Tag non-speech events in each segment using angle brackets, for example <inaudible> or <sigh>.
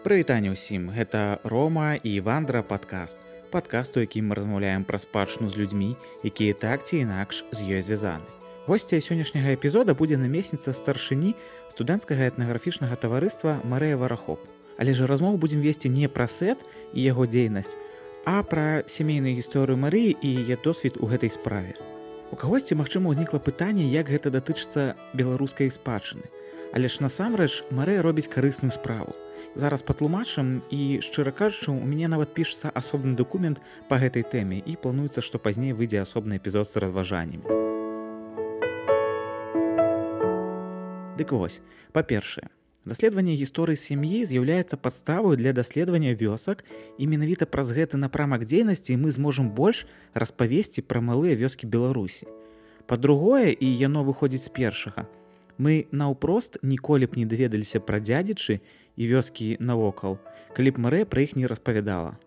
Прывітанне ўсім. Гэта Рома і вандра падкаст. Падкасту якім мы размаўляем пра спадчыну з людзьмі якія так ці інакш з ёй звязаны. Госця сённяшняга эпізода будзе намесніца старшыні студэнцкага этнаграфічнага таварыства Марыя варахоп. Але ж размову будзем весці не пра сет і яго дзейнасць а пра сямейную гісторыю Марыі і яе досвід у гэтай справе. У кагосьці магчыма ўзнікла пытанне як гэта датычыцца беларускай спадчыны. Але ж насамрэч Марыя робіць карысную справу зараз патлумачым і шчыра кажучы у мяне нават пішацца асобны дакумент по гэтай тэме і плануецца што пазней выйдзе асобны эпізод з разважаннямі. Дык вось па-першае даследаванне гісторыі сям'і з'яўляецца падставаю для даследавання вёсак і менавіта праз гэты напрамак дзейнасці мы зможам больш распавесці пра малыя вёскі беларусі. Па-другое і яно выходзіць з першага мы наўпрост ніколі б не даведаліся пра дзядзічы і вёскі навокал, калі б Марэ пра іх не распавядала.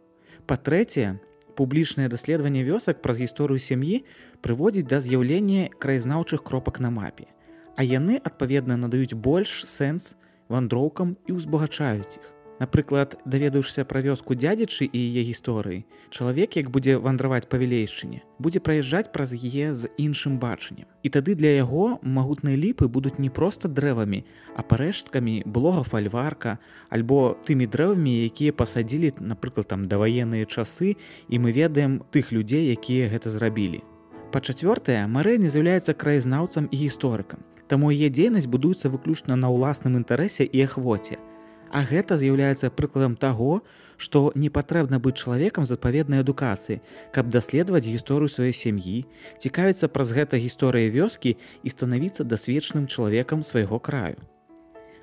Па-трэцяе, публічнае даследаванне вёсак праз гісторыю сям'і прыводзіць да з'яўлення краязнаўчых кропак на мапе. А яны, адпаведна, надаюць больш сэнс вандроўкам і ўзбагачаюць іх. Напрыклад, даведаешся пра вёску дзядзячы і яе гісторыі. Чалавек, як будзе вандраваць па вілейшчыне, будзе праязджаць праз яе з іншым бачаннем. І тады для яго магутныя ліпы будуць не проста дрэвамі, а парэшткамі блога фальварка, альбо тымі дрэвамі, якія пасадзілі, напрыклад, там даваенныя часы і мы ведаем тых людзей, якія гэта зрабілі. Па-чацвёртае, Марэ не з'яўляецца краязнаўцам і гісторыкам. Таму яе дзейнасць будуецца выключна на ўласным інтарэсе і ахвоце. А гэта з'яўляецца прыкладам таго, што не патрэбна быць чалавекам з адпаведнай адукацыі, каб даследаваць гісторыю сваёй сям'і, цікавіцца праз гэта гісторыі вёскі і станавіцца дасведчаным чалавекам свайго краю.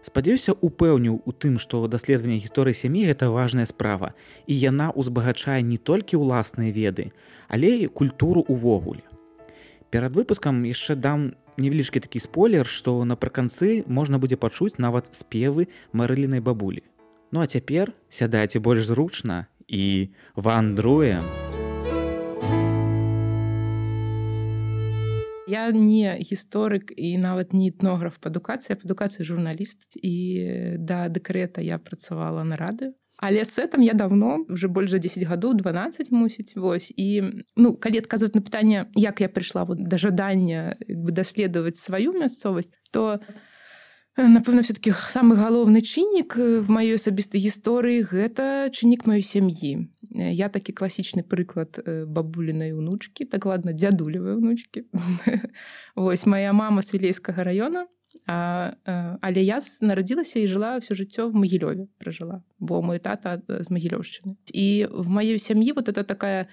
Спадзяюся, упэўніў у тым, што даследаванне гісторыі сям'і гэта важная справа, і яна ўзбагачае не толькі ўласныя веды, але і культуру ўвогуле. Перад выпускам яшчэ дам невялічкі такі спойлер што напрыканцы можна будзе пачуць нават спевы марылінай бабулі ну а цяпер сядайце больш зручна і вандруем. Я не гісторык і нават не этнограф па адукацыі па адукацыі журналіст. І да дэкрэта я працавала на радыё але с этом я давно уже больш за 10 гадоў 12 мусіць вось. І ну калі адказваць на пытанне як я прыйшла вот да жадання бы даследаваць сваю мясцовасць то э, напэўна все-таки самы галоўны чыннік э, в маёй асабістай гісторыі гэта чыннік маёй сям'і э, я такі класічны прыклад бабулінай унучкі дакладна дзядулевай унучкі <laughs> Вось моя мама з вілейскага района А, а, але я нарадзілася і жыла ўсё жыццё в магілёве пражыла бо мой тата з магілёўшчыны і в маёй сям'і вот это такая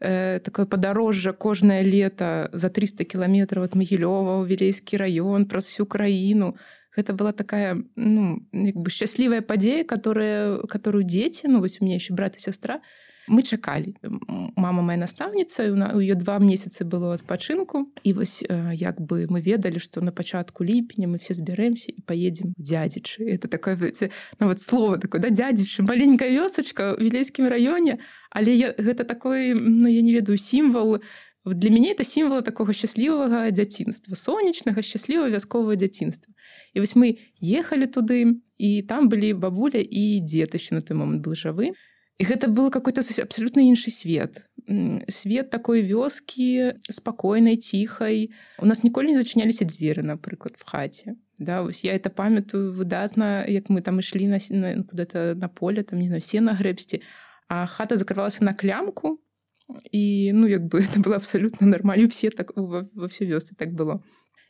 э, такое падарожжа кожнае лето за 300 кіламетраў от магілёва вілейскі раён праз всю краіну гэта была такая ну як бы шчаслівая падзея которая которую дзеці ну вось у меня еще брат і сястра мы чакалі мама моя настаўніца у ее два месяцы было адпачынку і вось як бы мы ведалі что на пачатку ліпеня мы все збяремся і поедем дядзічы это такое нават слово такое да дядзічы маленькая вёсачка в вілейскім раёне але я гэта такой ну я не ведаю сімвал для мяне это сімвала такого шчаслівага дзяцінства сонечнага шчаслівага вясковага дзяцінства і вось мы ехалі туды і там былі бабуля і дзед еще на той момант был і гэта было какой-то абсолютно іншы свет. Свет такой вёскі спакойнай ціхай у нас ніколі не зачыняліся дзверы напрыклад в хаце да вось я это памятаю выдатна як мы там ішлі на, на куда-то на поле там не знаю сена грэбсці а хата закрывалася на клямку і ну як бы <laughs> это было абсолютно нормально. Все так во, во все вёсцы так было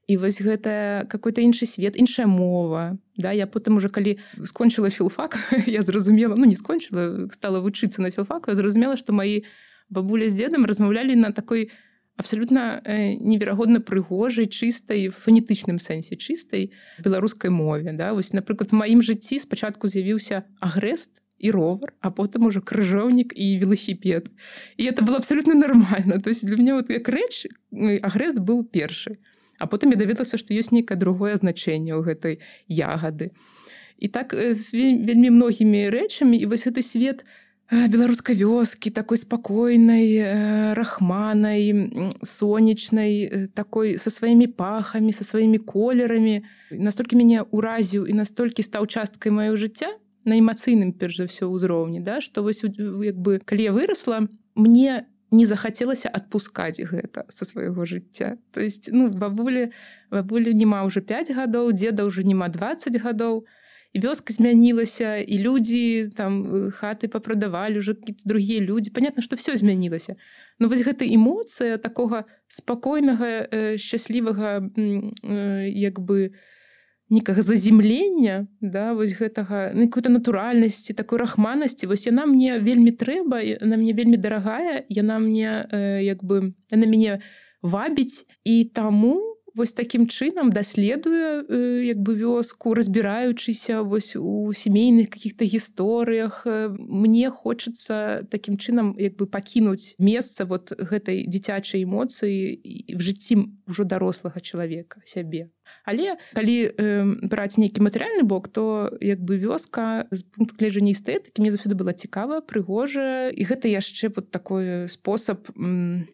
і вось гэта какой-то іншы свет іншая мова. Да я потым уже калі скончыла філфак <laughs> я зразумела ну не скончыла стала вучыцца на філфаку зразумела что мои бабуля з дедам размаўлялі на такой абсолютно э, неверагодна прыгожай чыстай фанетычным сэнсе чыстай беларускай мове. Да вось напрыклад маім жыцці спачатку з'явіўся агрэст і ровар а потым уже крыжоўнік і велосіпед і это было абсолютно нормально. То есть для меня вот як рэч агрэст был першы А потым я даведалася, што ёсць нейкае другое значэнне ў гэтай ягады. І так з вельмі многімі рэчамі і вось гэты свет беларускай вёскі такой спакойнай рахманай сонечнай такой са сваімі пахамі са сваімі колерамі настолькі мяне ўразіў і настолькі стаў часткай маё жыцця на эмацыйным перш за ўсё ўзроўні да што вось як бы калі я вырасла мне не захацелася адпускаць гэта са свайго жыцця то есть ну бабулі бабулі няма ўжо 5 гадоў деда ўжо няма 20 гадоў і вёска змянілася і людзі там хаты папрадавалі уже другія людзі понятно что все змянілася но вось гэта эмоцыя такога спакойнага э, шчаслівага э, як бы у некага заземлення да вось гэтага ну, какой-то натуральнасці такой рахманасці. Вось яна мне вельмі трэба на мне вельмі дарагая яна мне э, як бы на мяне вабіць. І таму вось таким чынам даследуе э, як бы вёску разбіраючыся вось у сямейных каких-то гісторыях. Э, мне хочется таким чынам як бы пакінуць месца вот гэтай дзіцячай эмоцыі в жыцці ўжо дарослага чалавека сябе але калі э, браць нейкі матэрыяльны бок то як бы вёска з пункту гледжання эстэтыкі мне заўсёды была цікава прыгожая і гэта яшчэ вот такой спосаб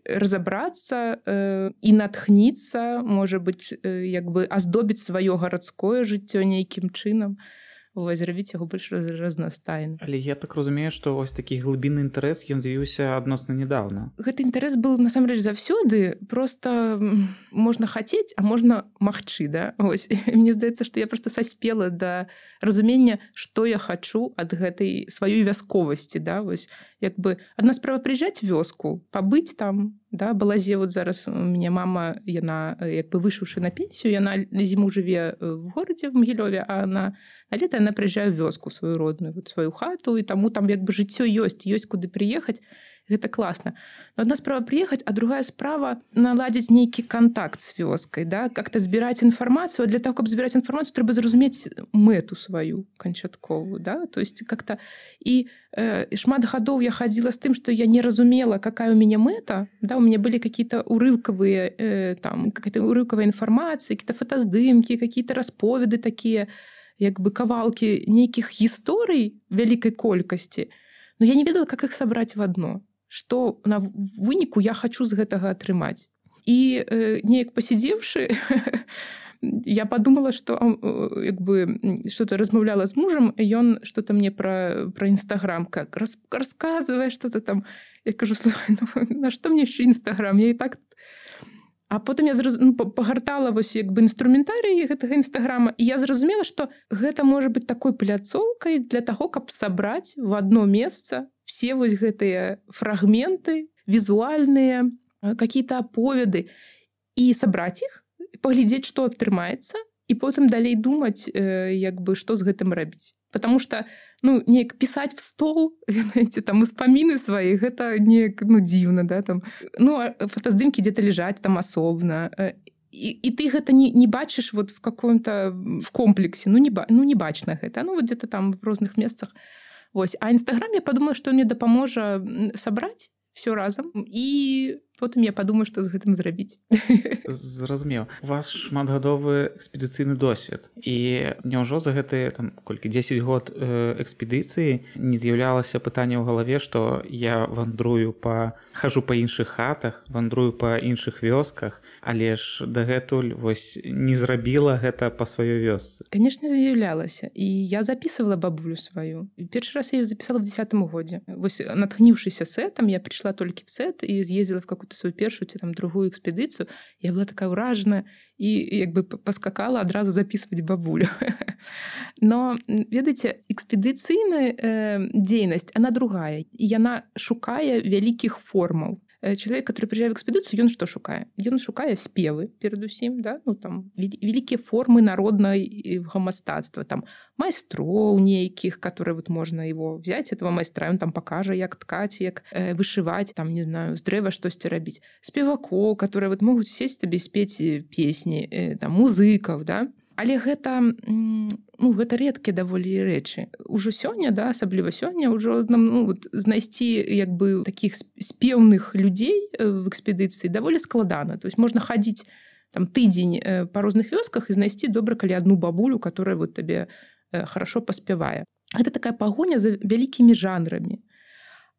разабрацца э, і натхніцца можа быць э, як бы аздобіць сваё гарадское жыццё нейкім чынам. то вось зрабіць яго больш разнастайна але я так разумею што вось такі глыбінны інтарэс ён з'явіўся адносна нядаўна гэты інтарэс был насамрэч заўсёды просто можна хацець а можна магчы <laughs> да? Ось. Мне здаецца што я просто саспела да разумення што я хачу ад гэтай сваёй вясковасці да? Вось як бы адна справа прыязджаць вёску пабыць там да балазе вот зараз у меня мама яна як бы вышыўшы на пенсію яна зіму жыве в горадзе в магілёве а на на лета яна прыязджае вёску сваю родную вот сваю хату і таму там як бы жыццё ёсць ёсць куды прыехаць гэта класна одна справа приехать а другая справа наладзіць нейкі контакт с вёскай да как-то збіраць інфармацыю для того каб збіраць інфармацыю трэба зразумець мэту сваю канчатковую да. То есть как-то і э, шмат гадоў я хадзіла з тым что я не разумела какая у мяне мэта да. У меня былі какие-то урывкавыя э, там какая-то урывкавая інфармацыя какие-то фотаздымки какие-то расповеды такія як бы кавалкі нейкіх гісторый вялікай колькасці но я не ведала как их сабраць в одно что на выніку я хочу з гэтага атрымаць. І э, неяк пасядзеўшы <laughs> я подумала что э, як бы что-то размаўляла з мужам ён что-то мне про про нстаграм как рас, рассказывае что-то там. Я кажу ну, <laughs> на что мне еще нстаграм я і так А потым я зраз... ну, пагартала вось як бы інструментарый гэтага нстаграма і я зразумела что гэта можа быть такой пляцоўкай для того каб сабраць в одно месца все вось гэтыя фрагменты візуальныя какие-то аповеды і сабраць іх паглядзець что атрымаецца і потым далей думаць э, як бы што з гэтым рабіць. Потому что ну неяк пісаць в стол <laughs> знаете, там успаміны свае гэта неяк ну дзіўна да там. Ну фотаздымкі где-то лежаць там асобна і, і ты гэта не, не бачыш вот в каком-то в комплексе ну не ну не бачна гэта ну вот где-то там в розных месцах Вось а нстаграм я подумала что мне дапаможа сабраць все разам і потым я падумаю што з гэтым зрабіць <laughs> зразумеў. Ваш шматгадовы экспедыцыйны досвед. І няўжо за гэтыя там колькі 10 год э, экспедыцыі не з'яўлялася пытанне ў галаве што я вандрую па хожу па іншых хатах вандрую па іншых вёсках але ж дагэтуль вось не зрабіла гэта па сваёй вёсцы. Конечно з'яўлялася. І я записывала бабулю сваю. Першы раз я ее записала в десятым годзе. Вось натхніўшыся сетам я пришла толькі в сет і з'ездила в какую-то сваю першую ці там другую экспедыцыю. Я была такая ўражана і як бы паскакала адразу записывать бабулю. <laughs> Но ведаеце экспедыцыйная э, дзейнасць она другая. І яна шукае вялікіх формаў Э, человек который в экспедыцыю ён что шукае ён шукае спевы перадусім да ну там вялікія формы народнай гамастацтва там майстроў нейкіх которые вот можно его взять этого майстра он там покажа як ткаць як э, вышываць там не знаю з дрэва штосьці рабіць спевако которые вот могуць сесть табе спець э, песні э, там музыкаў да але гэта ну, гэта рэдкія даволі рэчы. Ужо сёння да асабліва сёння ўжо нам ну, вот, знайсці як бы таких спеўных людзей э, в экспедыцыі даволі складана. То есть можна хадзіць там тыдзень э, па розных вёсках і знайсці добра калі адну бабулю которая вот табе э, хорошо паспявае. Гэта такая пагоня за вялікімі жанрамі.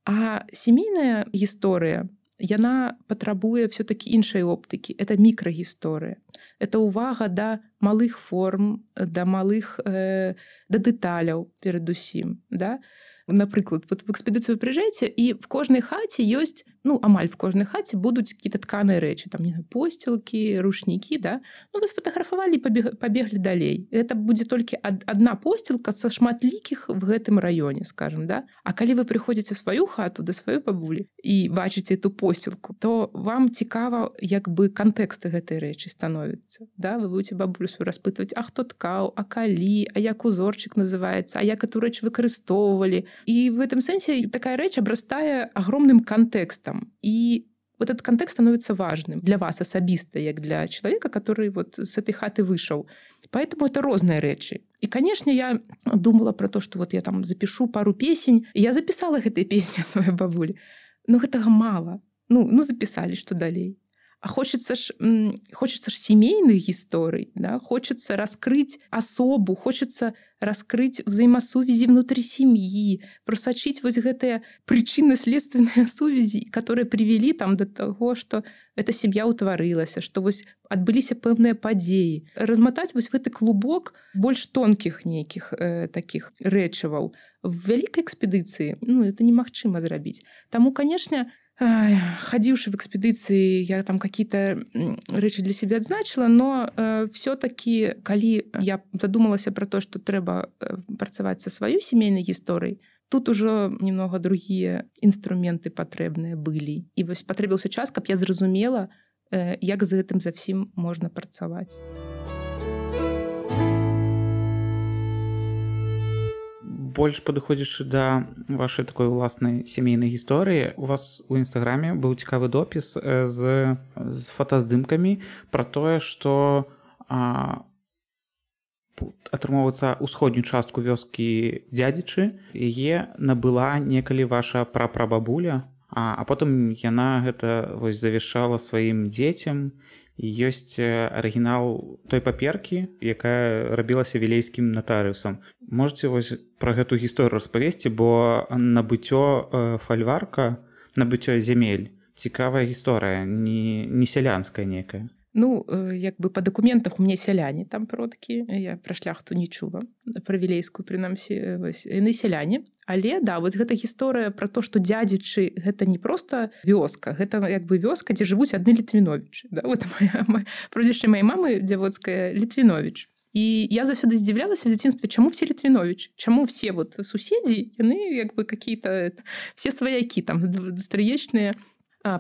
А сямейная гісторыя яна патрабуе все-таки іншай оптыкі это мікрагісторыя это увага да малых форм да малых э, да дэталяў перадусім да напрыклад вот в экспедыцыю прыжэце і в кожнай хаце ёсць ну амаль в кожнай хаце будуць какие-то тканыя рэчы там не посцілкі рушнікі да. Ну вы сфотаграфавалі пабег пабеглі далей. Это будзе толькі ад, адна посцілка са шматлікіх в гэтым раёне скажем да. А калі вы прыходзіце сваю хату да сваёй бабулі і бачыце эту посцілку то вам цікава як бы кантэксты гэтай рэчы становіцца да. Вы будете бабулю свою распытваць А хто ткаў а калі а як узорчык называется? А як эту рэч выкарыстоўвалі і в этом сэнсе такая рэч абрастае агромным кантэкстам там. И вот этот контекст становится важным для вас асабіста, як для человека, который вот с этой хаты вышел. Поэтому это розные речи. И, конечно, я думала про то, что вот я там запишу пару песень. Я записала этой <laughs> песни своей бабуле. Но этого мало. Ну, ну записали, что далей. Хочется ж хочется ж семейных гісторый да? хочется раскрыть асобу хочется раскрыть взаимосувязи внутри семьи просачить вось гэтыя причины следственные <laughs> сувязі которые привели там до того что эта сем'я утварылася что вось адбыліся пэўныя падзеі размотать вось гэты клубок больш тонкіх нейкіх э, таких рэчываў в вялікай экспедыцыі ну это немагчыма зрабіць таму конечно ходивший в экспедиции я там какие-то речи для себя отзначила но э, все-таки коли я задумалась про то что трэба э, працаваць со свою семейной историей тут уже немного другие инструменты патрэбныя были. И вось потребился час каб я зразумела э, як за гэтым за всім можно працаваць больш падыходзячы да вашай такой уласнай сямейнай гісторыі у вас у нстаграме быў цікавы допіс з з фотаздымкамі про тое что атрымоўваецца ўсходнюю частку вёскі дзядзічы яе набыла некалі ваша прапрабабуля а, а потым яна гэта вось завяшала сваім дзецям ёсць арыгінал той паперкі якая рабілася вілейскім натарыусам можете вось пра гэту гісторыю распавесці бо набыццё фальварка набыццё зямель цікавая гісторыя не не сялянская некая Ну як бы па дакументах у мне сяляне там продкі я пра шляхту не чула пра вілейскую прынамсі яны сяляне але да вот гэта гісторыя про то что дядзічы гэта не просто вёска гэта як бы вёска дзе жывуць адны літвінович да? вот <laughs> прозвішча моей мамы дзяводская літвінович і я заўсёды здзіўлялася дзяцінстве чаму все літвінович чаму все вот суседзі яны як бы какие-то все сваякі там стрыечныя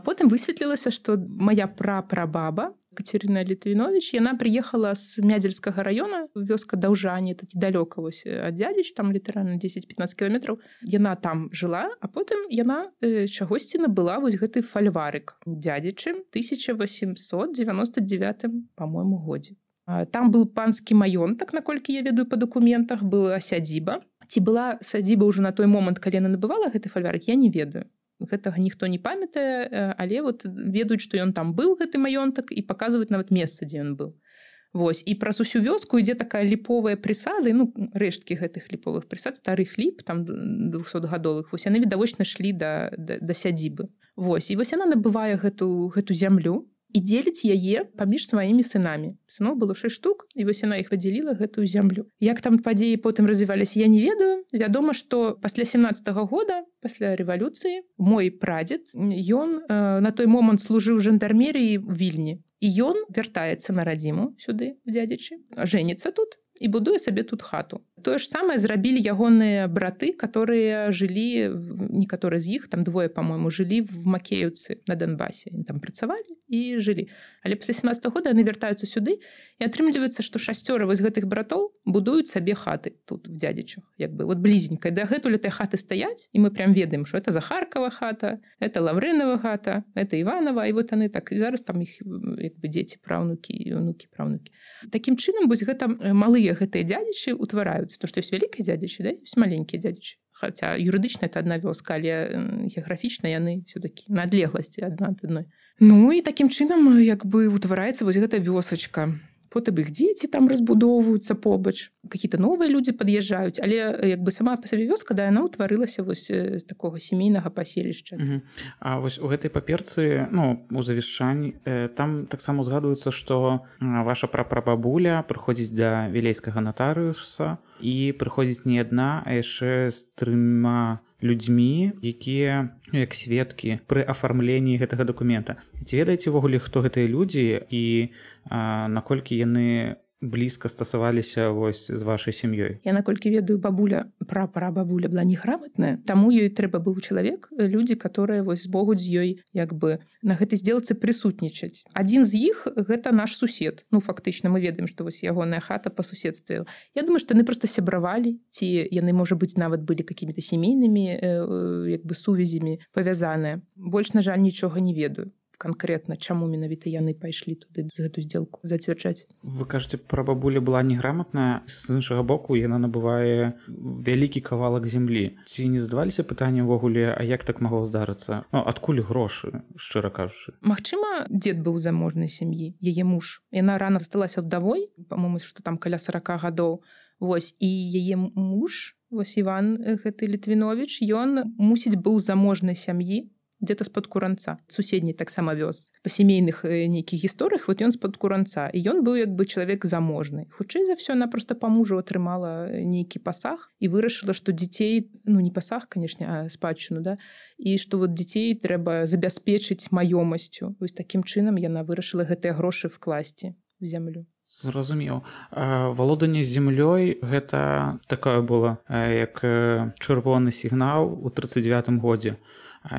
потым высветлілася что моя прапрабаба Катерина Літвінович яна прыехала з мядзельскага района вёска даўжані такі далёка вось ад дзядзіч там літаральна 10-15 кіламетраў яна там жыла а потым яна э, чагосьці набыла вось гэты фальварык дзядзічым 1899 по-моему годзе там был панскі маёнтак наколькі я ведаю па дакументах была сядзіба ці была садзіба ўжо на той момант калі яна набывала гэты фальварык я не ведаю гэтага ніхто не памятае але вот ведаюць што ён там быў гэты маёнтак і паказваюць нават месца дзе ён быў Вось. І праз усю вёску ідзе такая ліповая прысады ну рэшткі гэтых ліповых прысад старых ліп там 200гадовых вось яны відавочна шлі да, да, да сядзібы. Вось. І вось яна набывае гэту гэту зямлю і дзеліць яе паміж сваімі сынамі. Сыноў было шэсць штук і вось яна іх выдзяліла гэтую зямлю. Як там падзеі потым развіваліся я не ведаю. Вядома што пасля 17 -го года пасля рэвалюцыі мой прадзед ён э, на той момант служыў жандармерыі вільні. І ён вяртаецца на радзіму сюды дзядзячы жэніцца тут і будуе сабе тут хату. Тое ж самае зрабілі ягоныя браты которые жылі некаторы з іх там двое по-моему жылі в макеюцы на донбасе там працавалі і жылі але пасля 17 года яны вяртаюцца сюды і атрымліваецца што шасцёра вось гэтых братоў будуюць сабе хаты тут в дядзічах як бы вот блізенькай. Дагэтуль этой хаты стаяць і мы прям ведаем что это захаркава хата это лаврынова хата это иванова і вот яны так і зараз там іх як бы дзеці праўнукі і унукі праўнукі Такім чынам вось гэта малыя гэтыя дзядзічы утвараюць. То што ёсць вялікія дзядзічы да маленькія дзядзічы. Хаця юрыдычна это адна вёска але геаграфічна яны все-таки на адлегласці адна ад адной Ну і такім чынам як бы утвараецца вось гэта вёсачка. Потым іх дзеці там разбудоўваюцца побач какие-то новыя людзі пад'язджаюць. Але як бы сама па сабе вёска да яна ўтварылася вось з такога сямейнага паселішча. А вось у гэтай паперцы ну у завішчанні там таксама узгадваецца што ваша прапрабабуля прыходзіць да вілейскага натарыуса і прыходзіць не адна а яшчэ з трыма людзьмі якія ну, як сведкі пры афармленні гэтага дакумента. Ці ведаеце увогуле хто гэтыя людзі і а, наколькі яны блізка стасаваліся вось з вашай сям'ёй? Я наколькі ведаю бабуля пра пара бабуля была неграмотная. Таму ёй трэба быў чалавек людзі которые вось богу з ёй як бы на гэтай сделцы прысутнічаць. Адзін з іх гэта наш сусед. Ну фактычна мы ведаем што вось ягоная хата по суседстве. Я думаю што яны просто сябравалі ці яны можа быць нават былі какими-то сямейнымі э, як бы сувязямі павязаныя. Больш на жаль нічога не ведаю конкретно чаму менавіта яны пайшлі туды гэту сделку зацвярджаць. Вы кажаце пра бабуля была неграмотная з іншага боку яна набывае вялікі кавалак землі ці не задаваліся пытанне ўвогуле а як так магло здарыцца? Ну, адкуль грошы шчыра кажучы? Магчыма дзед быў заможнай сям'і яе муж. Яна рана засталася вдавой по-моему что там каля 40 гадоў. Вось і яе муж вось Іван гэты літвінович ён мусіць быў заможнай сям'і где-то з-пад куранца. Суседні таксама вёз па сямейных э, нейкіх гісторыях вот ён з-пад куранца. І ён быў як бы чалавек заможны хутчэй за ўсё она просто па мужу атрымала э, нейкі пасаг і вырашыла што дзяцей ну не пасаг канешне спадчыну да і што вот дзяцей трэба забяспечыць маёмасцю вось такім чынам яна вырашыла гэтыя грошы вкласці в зямлю зразумеў валоданне землёй гэта такое было як чырвоны сігнал у 39 годзе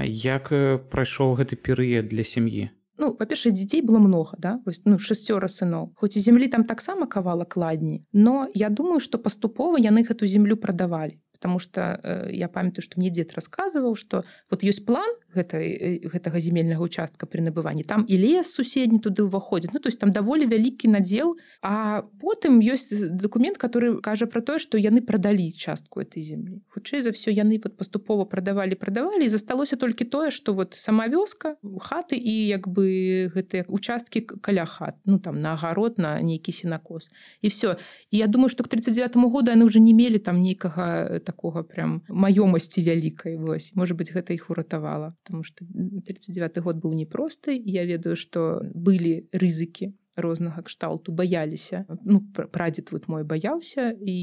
як прайшоў гэты перыяд для сям'і? Ну па-першае дзяцей было много да? Вось ну шасцёра сыноў хоць і зямлі там таксама кавала кладні но я думаю што паступова яны гэту землю прадавалі потому что э, я памятаю что мне дзед рассказываў что вот ёсць план гэтай гэтага земельнага участка при набыванні там і лес суседні туды ўваходзіць ну то есть там даволі вялікі надзел а потым ёсць документ который кажа про тое что яны продалі частку этой землі хутчэй за все яны вот паступова продавалі продавалі засталося толькі тое что вот сама вёска хаты і як бы гэтыя участкі каля хат ну там на агарод на нейкі сенакос і все я думаю что к 39 году яны уже не мелі там нейкага такога прям маёмасці вялікай вось. Может быть гэта іх уратавала потому что 39 год быў непросты я ведаю что былі рызыкі рознага кшталту баяліся. Ну прадзед вот мой баяўся і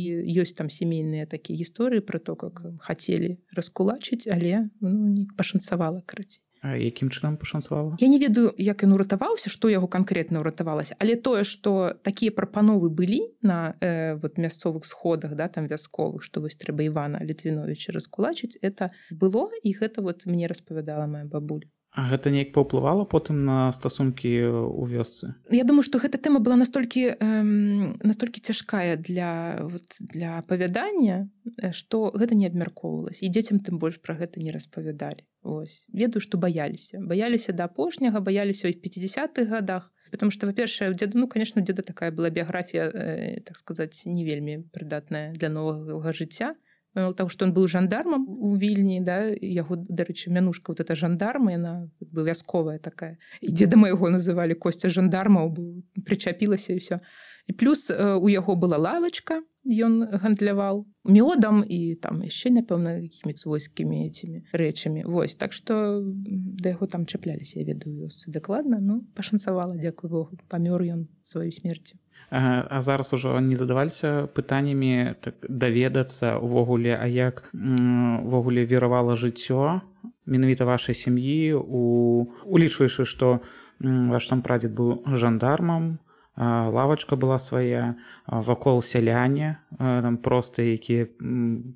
ёсць там сямейныя такія гісторыі про то как хацелі раскулачыць але ну, не пашанцавала карацей якім чынам пашанцавала? Я не ведаю як ён уратаваўся што яго канкрэтна ўратавалася але тое што такія прапановы былі на э, вот мясцовых сходах да там вясковых што вось трэба Івана літвіновича раскулачыць это было і гэта вот мне распавядала моя бабуля А гэта неяк паўплывала потым на стасункі ў вёсцы? Я думаю што гэта тэма была настолькі эм, настолькі цяжкая для вот, для апавядання што гэта не абмяркоўвалась і дзецям тым больш пра гэта не распавядалі. Ось ведаю што баяліся. Баяліся да апошняга баяліся ў 50-х годах потому что во-першае у дзеда ну конечно дзеда такая была біяграфія э, так сказаць не вельмі прыдатная для новага жыцця того что он был жандармам у вільні да яго дарэчы мянушка вот это жандарма яна бы вясковая такая. І деда майго называлі костя жандармаў прычапілася і все і плюс у яго была лавачка ён гандляваў мёдам і там яшчэ напэўна якімі свойскімі этими рэчамі. Вось так что да яго там чапляліся я ведаю вёсцы дакладна ну пашанцавала дзякую Богу памёр ён сваю смерцю. А, а зараз ужо не задаваліся пытаннямі так даведацца увогуле а як увогуле веравала жыццё менавіта вашай сям'і у улічваючы што ваш там прадзед быў жандармам лавачка была свая вакол сяляне там проста якія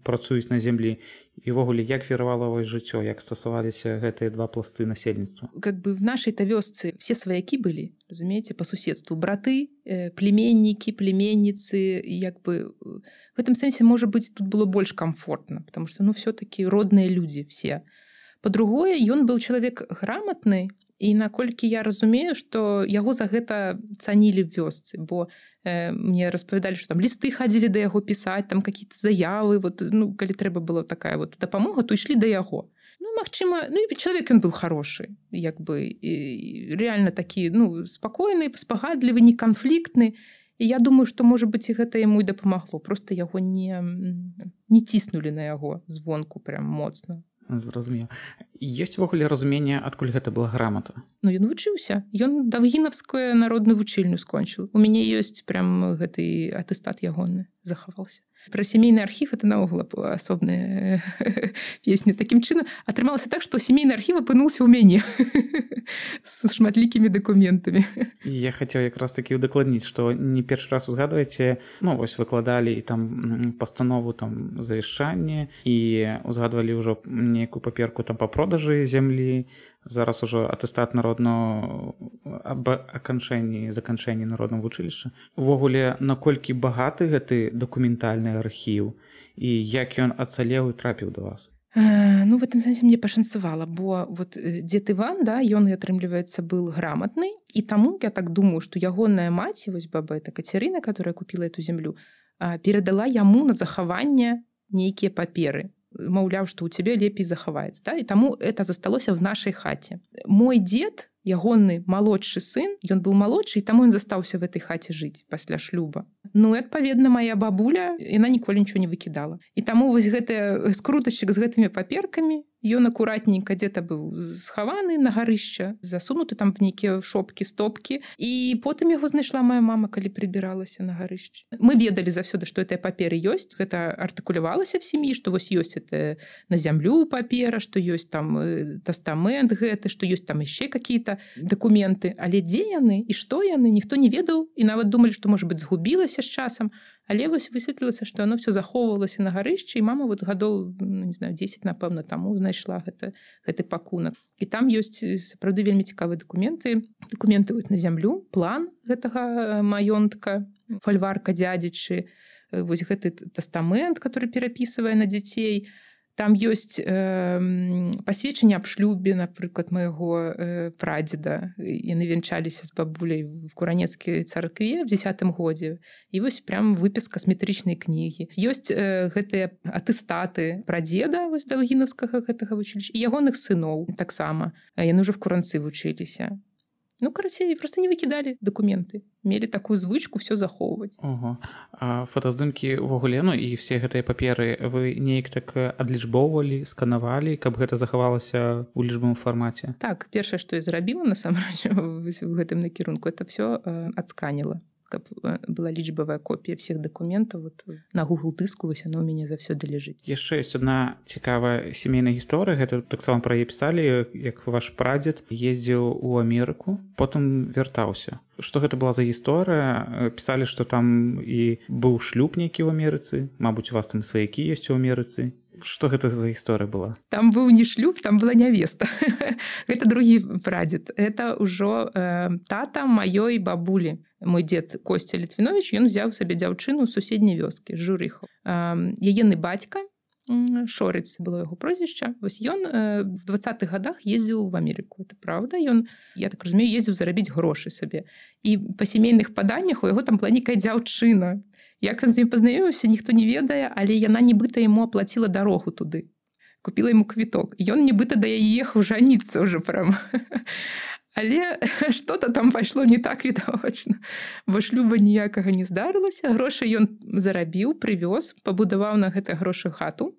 працуюць на зямлі івогуле як веравала вось жыццё як стасаваліся гэтыя два пласты насельніцтва. Как бы в нашай та вёсцы все сваякі былі разумееце по суседству. Браты э, племеннікі племенніцы як бы в этом сэнсе можа быць тут было больш комфортно потому что ну все-таки родныя людзі все. По-другое ён быў чалавек грамотны і наколькі я разумею что яго за гэта цанілі в вёсцы бо э, мне распавядалі что там лісты хадзілі да яго пісаць там какие-то заявы вот ну калі трэба было такая вот дапамога то ішлі да яго. Ну Мачыма ну чалавек ён был хороший як бы реально такі ну спакойны спагадлівы не канфліктны і я думаю што можа быць і гэта яму і дапамагло. Просто яго не не ціснулі на яго звонку прям моцна зразумеў ёсць увогуле разуменне адкуль гэта была грамата? Ну ён вучыўся. Ён давгінавскую народную вучыльню скончыў. У мяне ёсць прям гэты атэстат ягоны захаваўся про сямейны архів это наогул асобная <laughs> песня. Таким чынам атрымалася так что сямейны архів апынуўся ў мяне <laughs> с шматлікімі документамі я хацеў якраз таки удакладніць что не першы раз узгадваеце ну вось выкладалі там пастанову там завяшчанне і узгадвалі ўжо нейкую паперку там по продажы зямлі зараз ужо атэстат народно аб аканчэнні заканчэнні народным вучылішча. Увогуле наколькі багаты гэты дакументальны архіў і як ён ацалеў і трапіў до вас? Ну в этом сэнсе мне пашанцавала бо вот дзед Іван да ён і атрымліваецца был грамотны і таму я так думаю что ягоная маці вось баба это кацярына которая купила эту землю перадала яму на захаванне нейкія паперы маўляў што ў цябе лепей захаваецца да? і таму это засталося в нашай хаце. Мой дзед ягоны малодшы сын ён быў малодшы і таму ён застаўся в этой хаце жыць пасля шлюба. Ну адпаведна моя бабуля яна ніколі нічого не выкідала. І таму вось гэты скрутачык з гэтымі паперкамі ён акуратненько где-то быў схаваны на гарышча засунуты там в нейкія шопкі стопкі. І потым яго знайшла моя мама калі прыбіралася на гарышчы мы ведалі заўсёды что этой паперы ёсць гэта артыкулявалася в сям'і что вось ёсць это на зямлю папера что ёсць там э, тастамент гэты что ёсць там яшчэ какие-то документы але дзе яны і што яны ніхто не ведаў. І нават думалі что может быть згубілася з часам. Але вось высветлілася что оно все захоўвалася на гарышчы і мама вот гадоў ну, не знаю 10 напэўна таму знайшла гэта гэты пакунак. І там ёсць сапраўды вельмі цікавыя документы документы вот на зямлю план гэтага маёнтка фальварка дядзічы вось гэты тастамент который перапісывае на дзяцей. то там ёсць э, пасведчанне аб шлюбе напрыклад майго э, прадзеда. Яны вянчаліся з бабуляй в куранецкай царкве в десятым годзе. І вось прям выпіс касметрычнай кнігі. Ёсць э, гэтыя атэстаты пра дзеда вось далгінаўскага гэтага вучыліч і ягоных сыноў таксама. Яны ўжо в куранцы вучыліся Ну карацей просто не выкідалі документы. Мелі такую звычку все захоўваць фотаздымкі увогуле ну і все гэтыя паперы вы неяк так адлічбоўвалі сканавалі каб гэта захавалася ў лічбавым фармаце? Так першае што я зрабіла насамрэч <laughs> в гэтым накірунку это все адсканіла каб э, была лічбавая копія всех документаў вот на google дыску вось оно у мяне заўсёды ляжыць яшчэ ёсць одна цікавая сямейная гісторыя гэта таксама пра яе пісалі як ваш прадзед ездзіў у Амерыку потым вяртаўся что гэта была за гісторыя пісалі что там і быў шлюб нейкі ў Амерыцы Мабыць у вас там сваякі ёсць у Амерыцы что гэта за гісторыя была? Там быў не шлюб там была нявеста гэта <laughs> другі прадзед это ўжо э, тата маёй бабулі мой дзед костя літвінович ён взяў сабе дзяўчыну суседняй вёскі журыху ягены бацька шорыц было яго прозвішча вось ён э, в двадцатых годах ездзіў в Амерыку это правда. Ён я так разумею ездзіў зарабіць грошы сабе і па сямейных паданнях у яго там была нейкая дзяўчына як ён з ім пазнаёміўся ніхто не ведае але яна нібыта яму аплаціла дарогу туды. Купила ему квіток ён нібыта да яе ехаў жаніцца уже прям. <laughs> Але <laughs> что-то там пайшло не так відавочна бо шлюба ніякага не здарылася. Грошы ён зарабіў прывёз пабудаваў на гэта грошы хату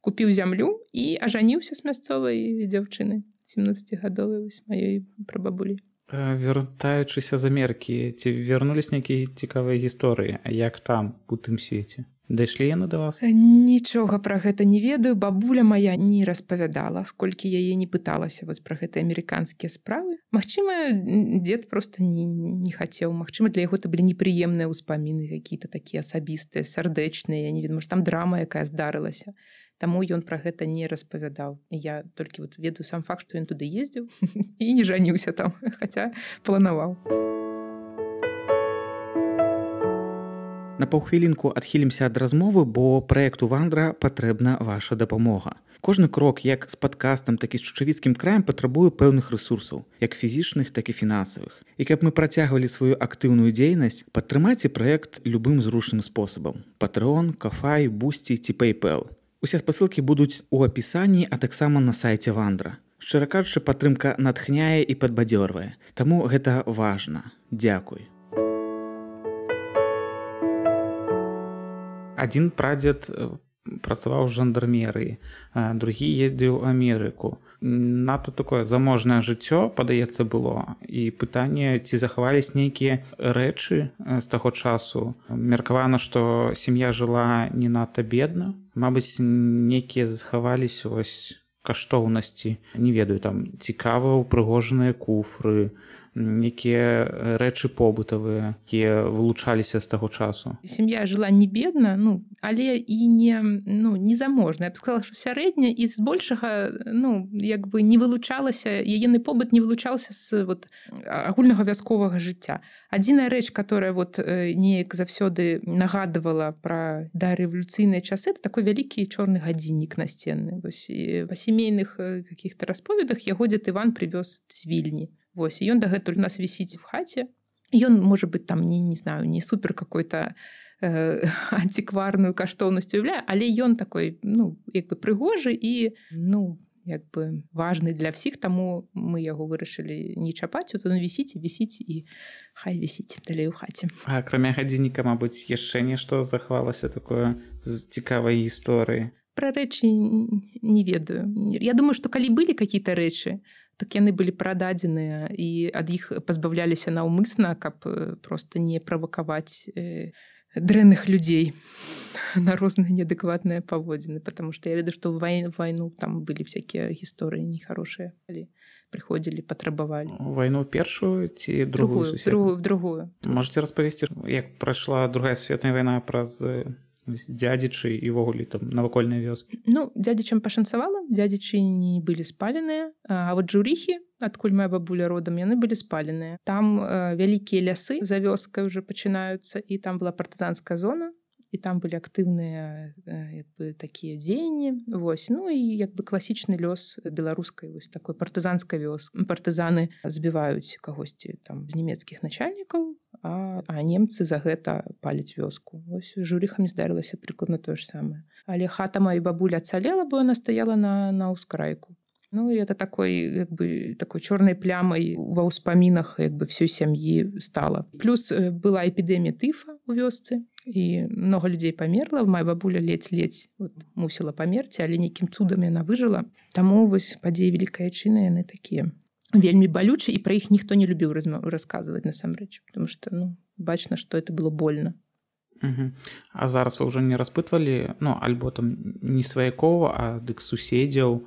купіў зямлю і ажаніўся з мясцовай дзяўчыны 17гадовай вось маёй прабабулі вяртаючыся з амерыкі ці вярнулись нейкія цікавыя гісторыі як там у тым свеце? Дайшлі яны да вас? Нічога пра гэта не ведаю. Бабуля моя не распавядала сколькі яе не пыталася вось пра гэты амерыканскія справы. Магчыма дзед просто не, не хацеў. Магчыма для яго это былі непрыемныя ўспаміны какие-то такія асабістыя сардэчныя я не ведаю там драма якая здарылася Таму ён пра гэта не распавядаў. Я толькі вот ведаю сам факт, што ён туды ездзіў і <laughs> не жаніўся там, <laughs> хаця планаваў. На паўхвілінку адхілімся ад размовы, бо праекту вандра патрэбна ваша дапамога. Кожны крок як з падкастам, так і з чучавіцкім краем патрабуе пэўных рэсурсаў, як фізічных, так і фінансавых. І каб мы працягвалі сваю актыўную дзейнасць, падтрымайце праект любым зручным спосабам. Патрон, кафай, бусці ці PayPal. Усе спасылкі будуць у апісанні, а таксама на сайце вандра. Шчыра кажучы, падтрымка натхняе і падбадзёрвае. Таму гэта важна. Дзякуй. Адзін прадзед працаваў жандармерыі другі ездзіў Амерыку. Надта такое заможнае жыццё падаецца было. І пытанне ці захавались нейкія рэчы з таго часу. Меркавана што сям'я жыла не надта бедна. Мабыць нейкія захавались вось каштоўнасці. Не ведаю там цікава упрыгожаныя куфры некія рэчы побытавыя якія вылучаліся з таго часу. Сям'я жыла не бедна ну але і не ну незаможна я б сказала що сярэдня і збольшага ну як бы не вылучалася яены побыт не вылучаўся з вот агульнага вясковага жыцця. Адзіная рэч которая вот неяк заўсёды нагадывала про да рэвалюцыйныя часы это такой вялікі чорны гадзіннік насценны. Вось па сямейных каких-то расповедах яго дзед Іван прывёз з вільні Вось ён дагэтуль нас вісіць в хаце ён можа быть там не не знаю не супер какой-то э, <laughs> антикварную каштоўнасць уяўляе але ён такой ну як бы прыгожы і ну як бы важны для всіх таму мы яго вырашылі не чапаць вот он вісіць вісіць і хай вісіць далей у хаце акрамя гадзінніка Мабыць яшчэ нешта захавалася такое з цікавай гісторыі про рэчы не ведаю. Я думаю что калі былі какие-то рэчы так яны былі прададзеныя і ад іх пазбаўляліся наўмысна каб просто не правакаваць э, дрэнных людзей <laughs> на розныя неадэкватныя паводзіны потому что я ведаю што вайну вайну там былі всякія гісторыі нехарошыя калі прыходзілі патрабавалі вайну першую ці другую другую другую. Можете распавесці як прайшла другая светная вайна праз дзядзічы і ўвогуле там навакольныя вёскі Ну дзядзічам пашанцавала дзядзічы не былі спаленыя А вот журіхі адкуль моя бабуля родам яны былі спаленыя там э, вялікія лясы за вёскай уже пачынаюцца і там была партызанская зона і там былі актыўныя бы такія дзеянні Вось. Ну і як бы класічны лёс беларускай вось такой партызанскай вёс. Партызаны збіваюць кагосьці там з нямецкіх начальнікаў а, а немцы за гэта паліць вёску. Ось журыхамі здарылася прыкладна тое ж самае але хата маёй бабуля ацалела бо она стаяла на на ўскрайку Ну і это такой як бы такой чорнай плямай ва ўспамінах як бы всёй сям'і стала плюс была эпідэмія тыфа у вёсцы і много людзей памерла моя бабуля ледзь-ледзь вот, мусіла памерці але нейкім цудам яна выжыла таму вось падзеі вялікая чына яны такія вельмі балючы і пра іх ніхто не любіў расказваць насамрэч потому что ну бачна что это было больно. А зараз вы ўжо не распытвалі ну альбо там не сваякова а дык суседзяў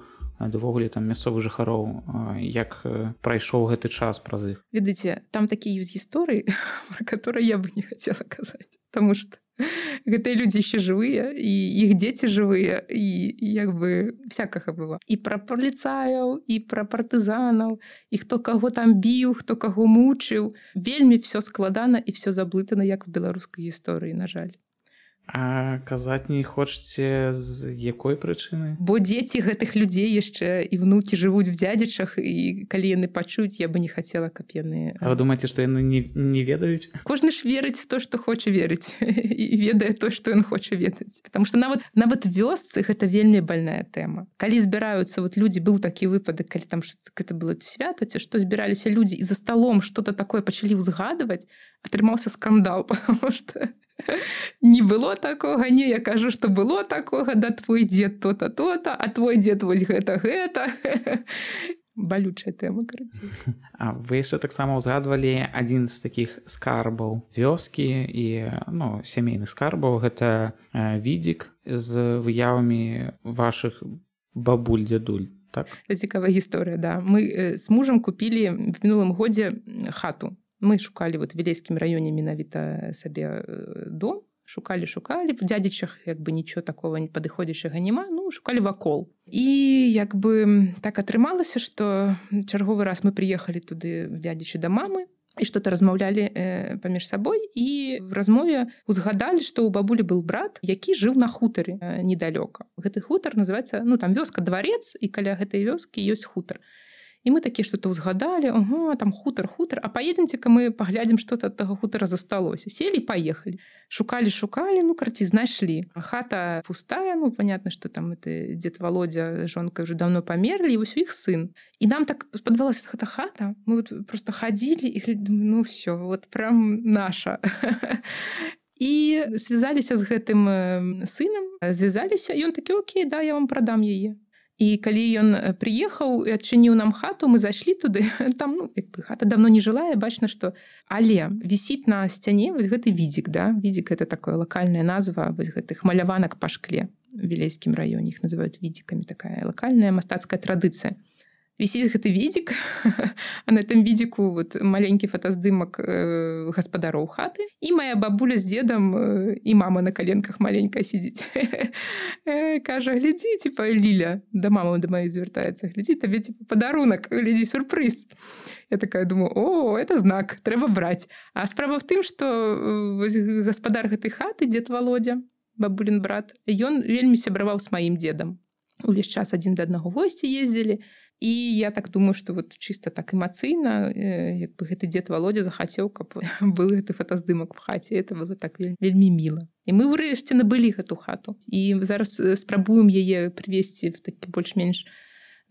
увогуле там мясцовых жыхароў як прайшоў гэты час праз іх. Ведаеце там такія ёсць гісторыі <laughs> про которые я бы не хацела казаць потому что гэтыя людзі яшчэ жывыя і іх дзеці жывыя і як бы всякага было і пра паліцаяў і пра партызанаў і хто каго там біў хто каго мучыў. Вельмі все складана і все заблытана як в беларускай гісторыі на жаль А казаць не хочаце з якой прычыны? Бо дзеці гэтых людзей яшчэ і внукі жывуць в дзядзічах і калі яны пачуюць я бы не хацела каб яны А вы думаеце што яны не, не ведаюць? Кожны ж верыць то што хоча верыць <laughs> і ведае то што ён хоча ведаць. Потому что нават нават вёсцы гэта вельмі больная тэма. Калі збіраюцца вот людзі быў такі выпадак калі там гэта было свята ці што збіраліся людзі і за сталом что-то такое пачалі ўзгадваць атрымаўся скандал <laughs> потому что не было такога не я кажу что было такога да твой дзед то-то то-то а твой дзед вось гэта гэта <laughs> балючая тэма А вы яшчэ таксама ўзгадвалі адзін з такіх скарбаў вёскі і ну сямейных скарбаў. Гэта відзік з выявамі ваших бабуль дзядуль так? Цікавая гісторыя да. Мы з мужам купілі в мінулым годзе хату мы шукалі вот вілейскім раёне менавіта сабе дом. Шукалі шукалі в дзядзічах як бы нічого такого не падыходзячага няма ну шукалі вакол і як бы так атрымалася что чарговы раз мы приехалі туды в дзядзічы да мамы і что-то размаўлялі э, паміж сабой і в размове узгадалі што ў бабулі был брат які жыў на хутары э, недалёка гэты хутар называется ну там вёска дварец і каля гэтай вёскі ёсць хутар. і і мы такі что-то ўзгадалі Ого, там хутар хутар а поедемте-ка мы паглядзім что-то ад таго хутара засталося селі поехали. Шукалі шукалі ну карці знайшлі хата пустая ну понятно что там это дед володя жонка уже давно памерлі вось у іх сын. І нам так спадавалася гэта хата мы вот просто хадзілі і ну все вот прям наша <laughs> і связаліся з гэтым сынам звязаліся ён такі Окей да я вам прадам яе і калі ён прыехаў і адчыніў нам хату мы зайшлі туды <laughs> там ну, хата давно не жылая бачна што але вісіць на сцяне вось гэты відзік да. Відзік это такое лакальная назва вось гэтых маляванак па шкле вілейскім раёне іх называюць відзікамі такая лакальная мастацкая традыцыя вісіць гэты відзік а на этом відзіку вот маленькі фотаздымак э, гаспадароў хаты і моя бабуля з дедам э, і мама на каленках маленькая сидзіць <laughs> э, кажа глядзі типа ліля да мама да маёй звяртаецца глядзі табе типа, падарунак глядзі сюрпрыз я такая думаю о это знак трэба браць а справа в тым что э, гаспадар гэтай хаты дед володя бабулін брат ён вельмі сябраваў с маім дедам увесь час адзін да аднаго госці ездзілі і я так думаю что вот чисто так эмацыйна як бы гэты дзед володя захацеў каб <laughs> был гэты фотаздымак в хаце это было так вельмі, вельмі міла і мы ўрэшце набылі гэту хату. І зараз спрабуем яе прывесці в такі больш-менш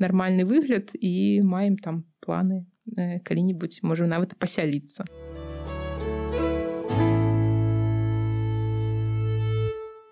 нармальны выгляд і маем там планы калі-нибудь можа нават пасяліцца а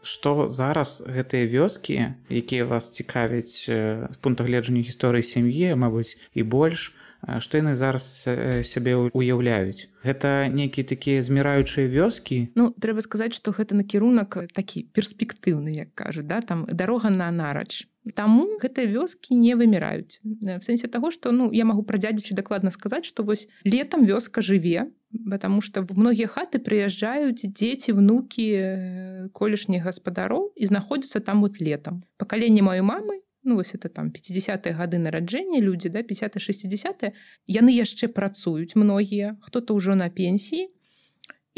што зараз гэтыя вёскі якія вас цікавяць з пункта гледжання гісторыі сям'і Мабыць і больш што яны зараз сябе уяўляюць? Гэта нейкія такія зміраючыя вёскі? Ну трэба сказаць што гэта накірунак такі перспектыўны як кажа да там дарога на нарач. Таму гэтыя вёскі не выміраюць. В сэнсе таго што ну я магу пра дзядзічы дакладна сказаць што вось летом вёска жыве потому что в многія хаты прыязджаюць дзеці внукі э, колішніх гаспадароў і знаходзяцца там вот летом. Пакаленне маёй мамы ну вось это там 50 гады нараджэння людзі да 50 60 яны яшчэ працуюць многія хто-то ўжо на пенсіі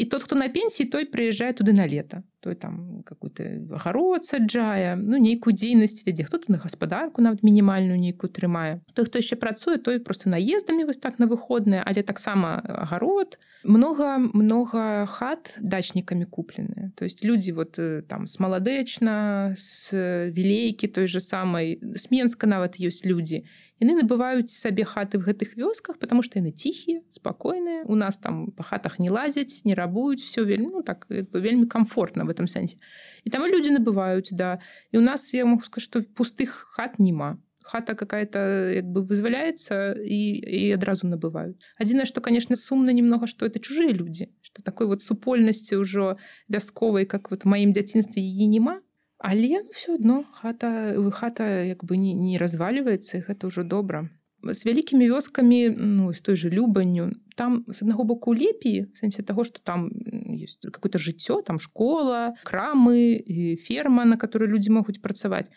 і тот хто на пенсіі той прыязджае туды на лета той там какую-то гарод саджае ну нейкую дзейнасць вядзе хто-то на гаспадарку нават мінімальную нейкую трымае той хто яшчэ працуе той просто наездамі вось так на выходныя але таксама агарод много много хат дачнікамі купленыя то есть людзі вот э, там с маладэчна с вілейкі той же самай сменска нават ёсць людзі яны набываюць сабе хаты в гэтых вёсках потому что яны ціхія спакойныя у нас там по хатах не лазяць не рабуюць все вельмі ну, так бы, вельмі комфортно в этом сэнсе і там люди набываюць да. І у нас я могу сказать что пустых хат няма хата какая-то як бы вызваляется і, і адразу набываюць адзінае что конечно сумна немного что это чужие люди что такой вот супольнасці ўжо вясковай как вот маім дзяцінстве яе няма але все одно хата хата як бы не, не разваливается гэта ўжо добра с вялікімі вёскамі ну з той же любанню там с аднаго боку лепей сэнсе того что там есть какое-то жыццё там школа крамы ферма на которой люди могуць працаваць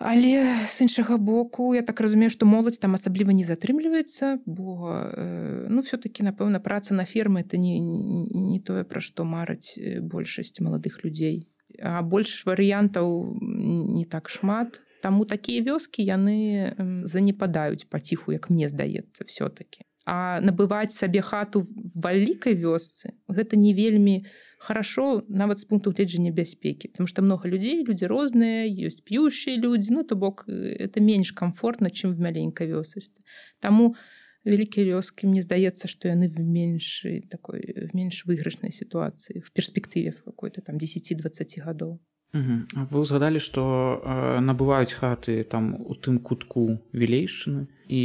але з іншага боку я так разумею что моладзь там асабліва не затрымліваецца бо э, ну все-таки напэўна праца на фермы это не, не, не тое пра што мараць большасць маладых людзей а больш варыянтаў не так шмат. Таму такія вёскі яны занепадаюць паціху як мне здаецца все-таки а набываць сабе хату вялікай вёсцы гэта не вельмі хорошо нават з пункту гледжання бяспекі потому что много людзей людзі розныя ёсць п'ющие людзі ну то бок это менш комфортна чым в маленькай вёсачцы таму у вялікія вёскі мне здаецца што яны в меншай такой в менш выйгрышнай сітуацыі в перспектыве какой-то там 10-20 гадоў вы ўзгадалі што э, набываюць хаты там у тым кутку вілейшчыны і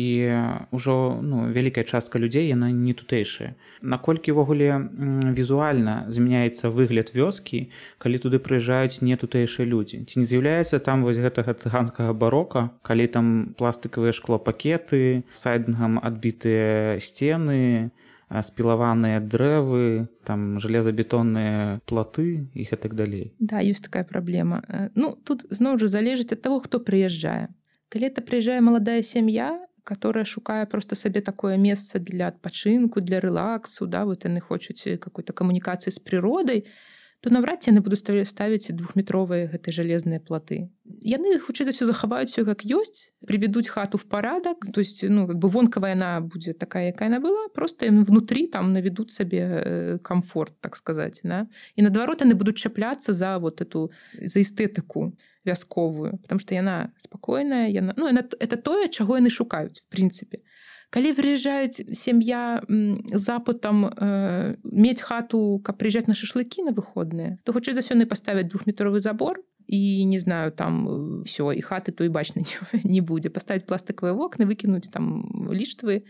ўжо ну, вялікая частка людзей яна не тутэйшая. Наколькі ўвогуле візуальна змяняецца выгляд вёскі калі туды прыязджаюць не тутэйшыя людзі? Ці не з'яўляецца там вось гэтага цыганскага барока калі там пластыкавыя шклопакеты сайдынгам адбітыя сцены спілаваныя дрэвы там жалезабетонныя платы і гэтак далей да ёсць такая праблема э, ну тут зноў жа залежыць ад таго хто прыязджае калі это прыязджае маладая сям'я которая шукае просто сабе такое месца для адпачынку для рэлаксу да вот яны хочуць какой-то камунікацыі з прыродай то то наўрад ці яны буду ставіць двухметровыя гэтай жалезныя платы яны хутчэй за все захаваюць все как ёсць приведуць хату в парадак то есть ну как бы вонкавая яна будзе такая якая она была просто внутри там наведут сабе э, комфорт так сказать да? і наадварот яны будуць чапляцца за вот эту за эстэтыку вясковую потому что яна спакойная яна ну яна, это тое чаго яны шукаюць в прынцыпе калі прыязджаюць сям'я запытам э, мець хату каб прыязджаць на шашлыкі на выходныя то хутчэй за сённы паставяць двухметровы забор і не знаю там все і хаты той бачна не, <laughs> будзе. Паставіць пластыкавыя вокны выкінуць там ліштвы.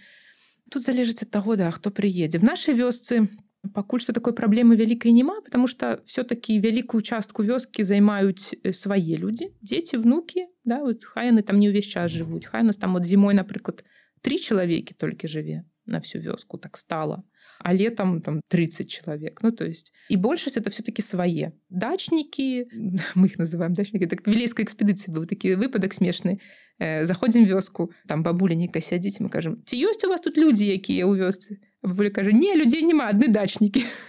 Тут залежыць ад таго да хто прыедзе. В нашай вёсцы пакуль что такой праблемы вялікай няма потому что все-таки вялікую частку вёскі займаюць э, свае людзі дзеці внукі да вот хай яны там не ўвесь час жывуць. Хай нас там от зімой напрыклад три чалавекі толькі жыве на всю вёску так стала а летом там 30 человек ну то есть и большасць это все-таки свае дачнікі <laughs> мы их называем дачнікі так вілейской экспедыцыі быў такі выпадак смешны э, заходзім вёску там бабуля нейка сядзіць мы кажам ці ёсць у вас тут людзі якія ў вёсцы? Бабуля кажа не людзей няма адны дачнікі <laughs>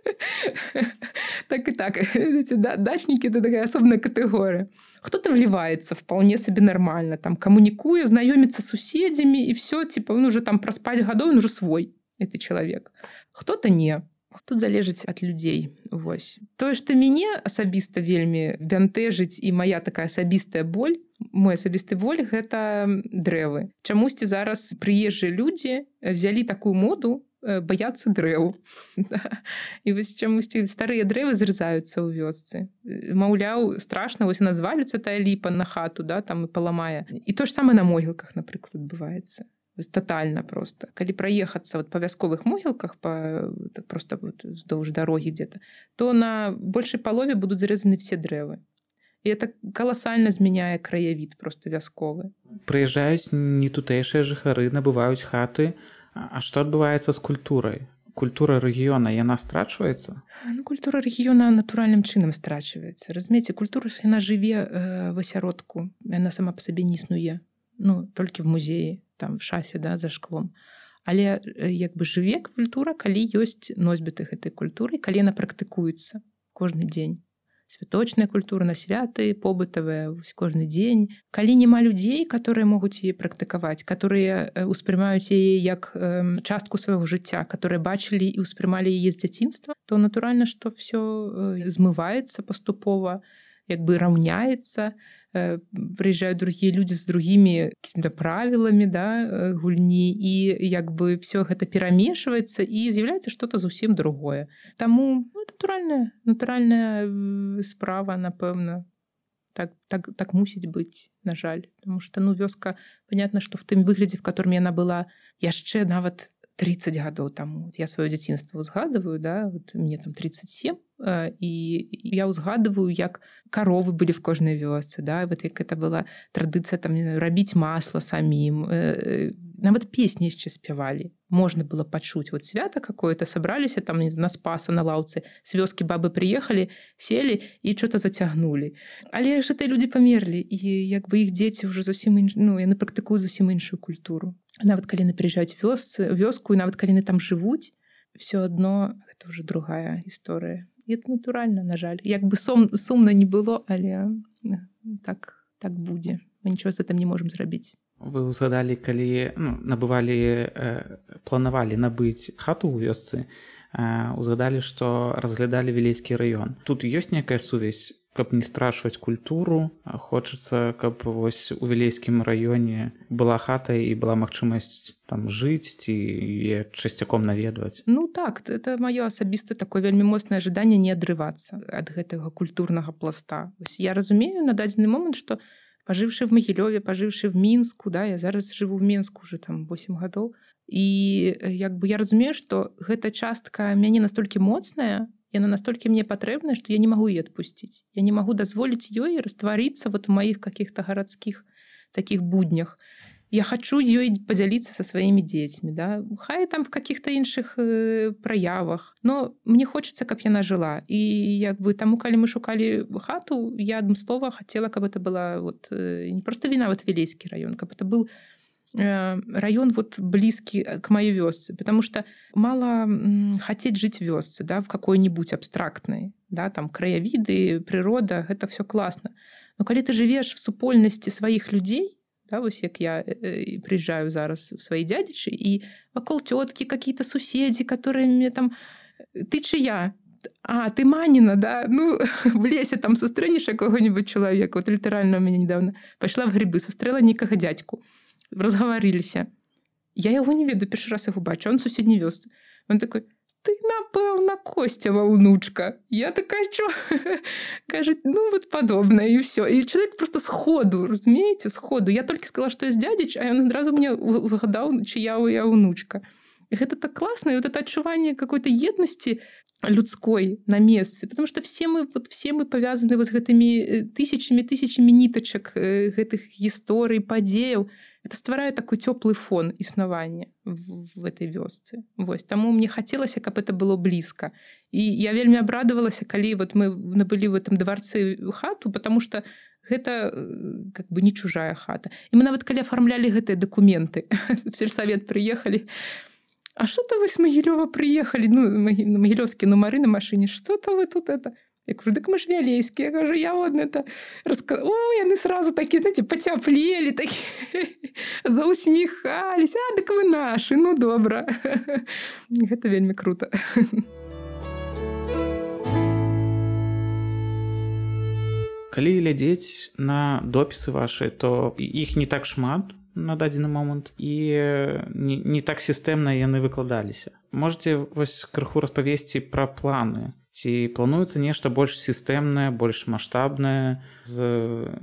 <laughs> так і так. Дачнікі это такая асобная катэгорыя кто-то вливается вполне сабе нормально там камунікуе знаёміцца суседзямі і все типа он уже там праз 5 гадоў уже свой это чалавек кто-то не. Тут залежыць ад людзей Вось тое што мяне асабіста вельмі бянтэжыць і моя такая асабістая боль мой асабісты воль гэта дрэвы чамусьці зараз прыезжыя людзі взялі такую моду э, баяцца дрэў і <laughs> вось чамусьці старыя дрэвы зрызаюцца ў вёсцы. Маўляў страшна вось назваліцца тая ліпа на хату да там і паламае і то ж самае на могілках напрыклад адбываецца тотальна просто. Калі праехацца вот па вясковых могілках па просто вот, здоўж дарогі где-то то на большай палове будуць зрэзаны все дрэвы і это каласальна змяняе краявід просто вясковы прыязджаюць не тутэйшыя жыхары набываюць хаты. А што адбываецца з культурай? Культура рэгіёна яна страчваецца? Ну, культура рэгіёна натуральным чынам страчваецца. Разумееце культура яна жыве э, в асяродку яна сама па сабе не існуе. Ну толькі в музеі там в шафе да за шклом. Але як бы жыве культура калі ёсць носьбіты гэтай культуры калі яна практыкуецца кожны дзень святочная культура на святы побытавая кожны дзень. Калі няма людзей которые могуць яе практыкаваць которые успрымаюць яе як частку свайго жыцця которые бачылі і ўспрымалі яе з дзяцінства то натуральна что все змываецца паступова як бы раўняецца. і Э, прыязджаюць другія людзі з другімі какими-то правіламі да э, гульні і як бы все гэта перамешваецца і з'яўляецца что-то зусім другое. Таму ну, натуральная натуральная э, справа напэўна так так так мусіць быць на жаль. Потому что ну вёска понятно что в тым выглядзе в котором яна была яшчэ нават 30 гадоў таму. Я сваё дзяцінства узгадываю да вот мне там 37 і я ўзгадываю як каровы былі в кожнай вёсцы да вот як это была традыцыя там рабіць масла самім нават песні яшчэ спявалі можна было пачуць вот свята какое-то сабраліся там на спаса на лаўцы с вёскі бабы приехалі селі і что-то зацягнулі але ж ты людзі памерлі і як бы іх дзеці ўжо зусім інш... ну яны практыкуюць зусім іншую культуру. Нават калі яны прыязджаюць вёсцы вёску і нават калі яны там жывуць все одно это уже другая гісторыя это натуральна на жаль. Як бы сум сумна не было але так так будзе. Мы нічого з этим не можемм зрабіць. Вы узгадалі калі ну, набывалі э, планавалі набыць хату ў вёсцы э, узгадалі што разглядалі вілейскі раён тут ёсць некая сувязь каб не страшваць культуру хочацца каб вось у вілейскім раёне была хата і была магчымасць там жыць ці часцяком наведваць. Ну так это маё асабіста такое вельмі моцнае жаданне не адрывацца ад гэтага культурнага пласта. Вось я разумею на дадзены момант что пажыўшы в магілёве пажыўшы в мінску да я зараз жыву в менску уже там 8 гадоў і як бы я разумею что гэта частка мяне настолькі моцная яна настолькі мне патрэбная что я не магу ее отпусціць я не магу дазволіць ёй раствариться вот в маіх каких-то гарадскіх таких буднях. Я хочу ёй подзяліцца со сваімі дзецьмі да. Хай там в каких-то іншых э, праявах но мне хочется каб яна жыла і як бы таму калі мы шукалі хату я адным слова хотела каб это была вот э, не просто віна вот вілейскі район каб это был район вот близкий э, к моей вёсце, потому что мало хотеть жить в вёсце, да, в какой-нибудь абстрактной, да, там краявиды, природа, это все классно. Но когда ты живешь в супольности своих людей, да, вось як я э, приезжаю зараз в свои дядичи, и вокруг тетки какие-то суседи, которые мне там ты чия? А ты манина, да? Ну, <laughs> в лесе там сустрэнеш какого-нибудь человека. Вот литерально у меня недавно пошла в грибы, сустрела некага дядьку разгаварыліся я яго не ведаю першы раз яго бачу. Он суседні вёс он такой ты напэўна косцява унучка я такая чо <laughs> кажет ну вот падобна і все і чалавек просто сходу разумееце сходу. Я толькі сказала што я дядзіч а ён адразу мне загадаў чыя я унучка гэта так класна вот это адчуванне какой-то еднасці людской на месцы потому что все мы вот все мы повязаны вот гэтымі тысячами тысячами нітачак гэтых гісторый падзеяў. Это стварае такой цёплы фон існавання в, этой вёсцы. Вось таму мне хацелася каб это было блізка. І я вельмі абрадавалася калі вот мы набылі в этом дварцы хату потому что гэта как бы не чужая хата. І мы нават калі афармлялі гэтыя дакументы <laughs> сельсавет приехали А что-то вы с Могилева приехали ну магілёўскі нумары на машине что-то вы тут это Я кажу, так мы ж вялейскія я кажу я вот это раска... О, яны сразу такі знаете пацяплелі такі <laughs> заусміхались А дык вы нашы ну добра гэта <laughs> вельмі круто. Калі глядзець на допісы вашы то іх не так шмат на дадзены момант і не, не так сістэмна яны выкладаліся можете вось крыху распавесці пра планы? Ці плануецца нешта больш сістэмнае больш маштабнае з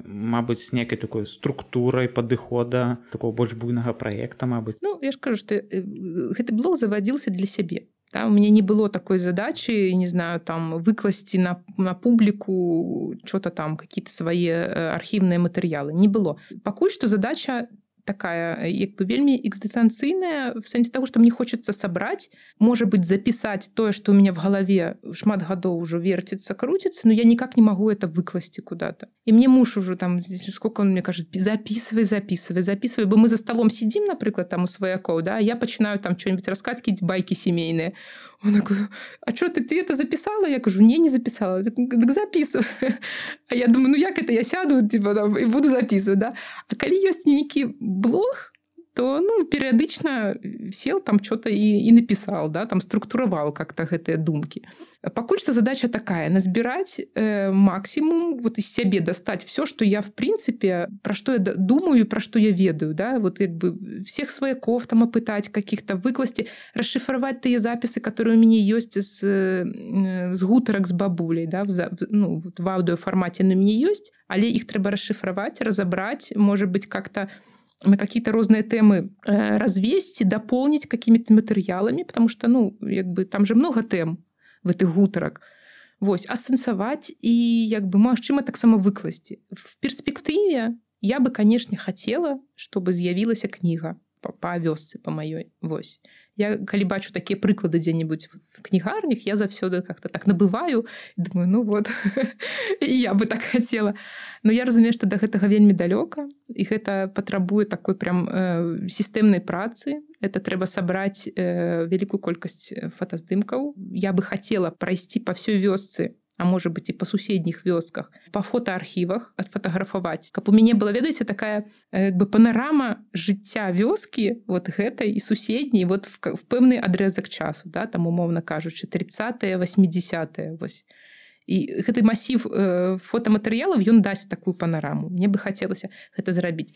мабыць некай такой структурай падыхода такого больш буйнага проекта Мабыць? Ну я ж кажу што гэты блог завадзіился для сябе. Да, у меня не было такой задачи не знаю там выкласці на, на публіку что-то там какие-то свои архівныя матэрыялы не было. Пакуль что задача такая як бы вельмі экзістэнцыйная в сэнсе того что мне хочется сабраць можа быть запісаць тое что у меня в галаве шмат гадоў ужо верціцца круціцца но я никак не могу это выкласці куда-то. І мне муж уже там сколько он мне кажет записывай записывай записывай бы мы за столом сидим напрыклад там у сваякоў да я пачынаю там что-нибудь раскацкіць байки семейные он такой, а что ты ты это записала? Я кажу не не записала так записывай <laughs> А я думаю ну як это я сяду типа там, и буду записывать да. А калі ёсць нейкі блог то ну перыядычна сел там что-то і, і напісал да там структураваў как-то гэтыя думкі. Пакуль что задача такая назбіраць э, максімум вот из сябе дастаць все что я в прынцыпе про что я думаю про что я ведаю да вот як бы всех сваяков там апытаць каких-то выкласці расшифровать тыя запісы которые у мяне ёсць з з гутарак з бабулей да в, ну, вот, в аўдыофармаце на мяне ёсць але іх трэба расшифровать разобрать может быть как-то у на какие-то розные темы э, развесці дополнить какими-то матэрыяламі потому что ну як бы там же много тэм в этих гутарак Вось асэнсаваць і як бы магчыма таксама выкласці. В перспектыве я бы канешне хотела чтобы з'явілася кніга по, по вёсцы по маёй Вось я калі бачу такія прыклады дзе-нибудь в кнігарнях я заўсёды как-то так набываю думаю ну вот <laughs> я бы так хотела. Но я разумею что до гэтага вельмі далёка і гэта патрабуе такой прям э, сістэмнай працы. Это трэба сабраць э, вялікую колькасць фотаздымкаў я бы хотела прайсці по ўсёй вёсцы а может быть і па суседніх вёсках па фотоархівах адфотаграфаваць каб у мяне была ведаеце такая э, бы панарама жыцця вёскі вот гэтай і суседняй вот в, в пэўны адрезак часу да там умоўна кажучы 30 80 вось і гэты масіў э, фотоматэрыялаў ён дасць такую панараму мне бы хацелася гэта зрабіць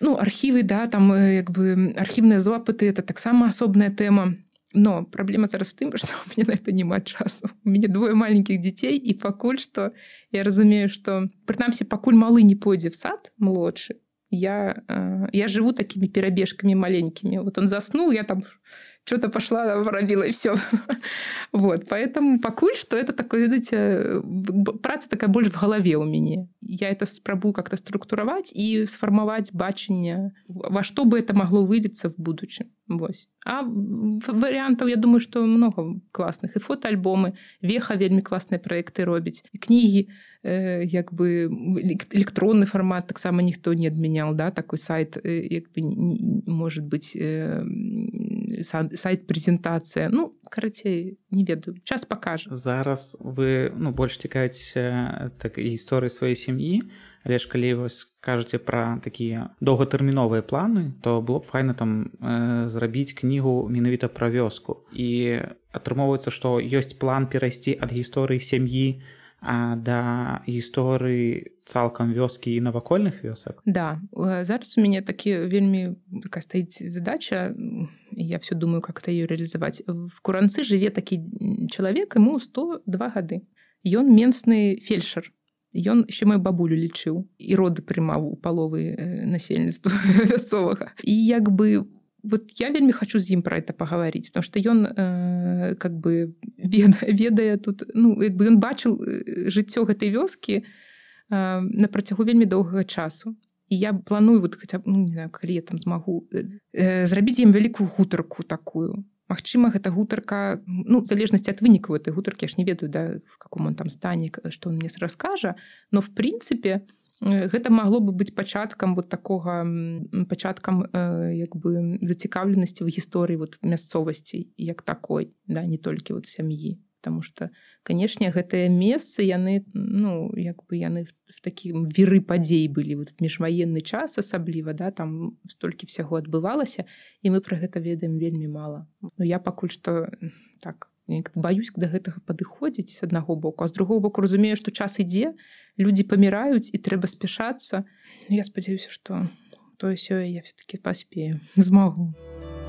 ну архівы да там як бы архівныя запыты это таксама асобная тэма Но праблема зараз тым, <laughs> што у мне на это няма часу. У мяне двое маленькіх дзяцей і пакуль што я разумею, што прынамсі пакуль малы не пойдзе в сад малодшы. Я, э, я жыву такімі перабежкамі маленькімі. Вот он заснул, я там что-то пошла, пробила и все. <laughs> вот, поэтому пакуль что это такое, видите, праца такая больше в голове у меня. Я это спробую как-то структуровать и сформовать бачение, во что бы это могло вылиться в будущем. Вось. А вариантов, я думаю, что много классных. И фотоальбомы, Веха вельмі классные проекты робіць, и книги, э, як бы электронный формат таксама ніхто не адмянял, да, такой сайт, э, як бы, может быть, э, сайт прэзентацыя. Ну карацей не ведаю. Час пакажа. Зараз вы ну больш цікаць так гісторыі сваёй сям'і але ж калі вось кажаце пра такія доўгатэрміновыя планы то было б файна там э, зрабіць кнігу менавіта пра вёску. І атрымоўваецца што ёсць план перайсці ад гісторыі сям'і да гісторыі цалкам вёскі і навакольных вёсак. Да зараз у мяне такі вельмі такая стаіць задача. Я все думаю как-то ее реалізаваць. В куранцы жыве такі чалавек ему 102 гады. Ён менсны фельдшер Ён ще мою бабулю лічыў і роды прымаў у паловы насельніцтва вясовага <laughs> і як бы вот я вельмі хочу з ім про это паговорить потому что ён э, как бы ведае, ведае тут ну як бы ён бачыў жыццё гэтай вёскі э, на працягу вельмі доўгага часу. І я планую вот хотя ну, не знаю калі я там змагу э, зрабіць ім вялікую гутарку такую Магчыма гэта гутарка ну залежнасці ад вынікаў этой гутаркі ж не ведаю да в каком он там стане что он мне раскажа но в прынцыпе гэта магло бы быць пачаткам вот такога пачаткам як бы зацікаўленасці в гісторыі вот мясцовасцей як такой да не толькі вот сям'і потому что канешне гэтыя месцы яны ну як бы яны в такім веры падзей былі вот міжваенны час асабліва да там столькі всяго адбывалася і мы про гэта ведаем вельмі мала Ну я пакуль что так баюсь да гэтага падыходзіць з аднаго боку. А з другого боку разумею что час ідзе людзі паміраюць і трэба спяшацца я спадзяюся что тое сёе я все-таки паспею <laughs> змагу. а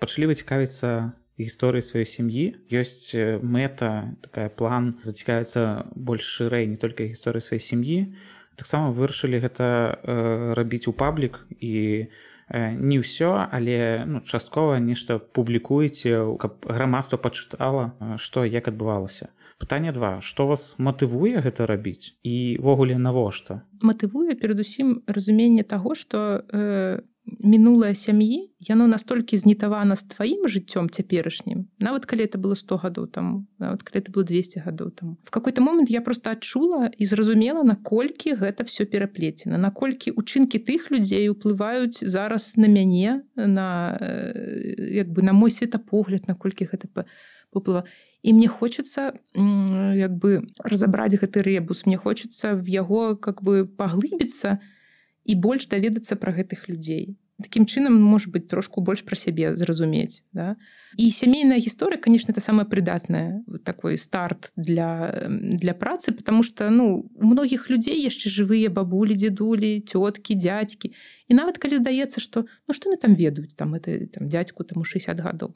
пачалі вы цікавіцца гісторыі сваёй сям'і ёсць мэта такая план зацікавіцца больш шырэй не толькі гісторыі сваёй сям'і таксама вырашылі гэта э, рабіць у паблік і э, не ўсё але ну, часткова нешта публікуеце каб грамадства пачытала што як адбывалася. Пытанне два. Што вас матывуе гэта рабіць? Івогуле навошта? Матывуе перадусім разуменне таго што э, мінулае сям'і яно настолькі знітавана з тваім жыццём цяперашнім. Нават калі это было 100 гадоў там нават калі это было 200 гадоў там в какой-то момант я просто адчула і зразумела наколькі гэта все пераплецена наколькі учынкі тых людзей уплываюць зараз на мяне на як бы на мой светапогляд наколькі гэта поплыва. І мне хочется як бы разабраць гэты рэбус мне хочется в яго как бы паглыбіцца. на і больш даведацца пра гэтых людзей. Такім чынам может быть трошку больш пра сябе зразумець да? і сямейная гісторыя конечно это самое прыдатная такой старт для для працы потому что ну у многіх людзей яшчэ жывыя бабулі дзедулі цёткі дядзькі і нават калі здаецца что ну что мы там ведаюць там это там дядьку там у 60 гадоў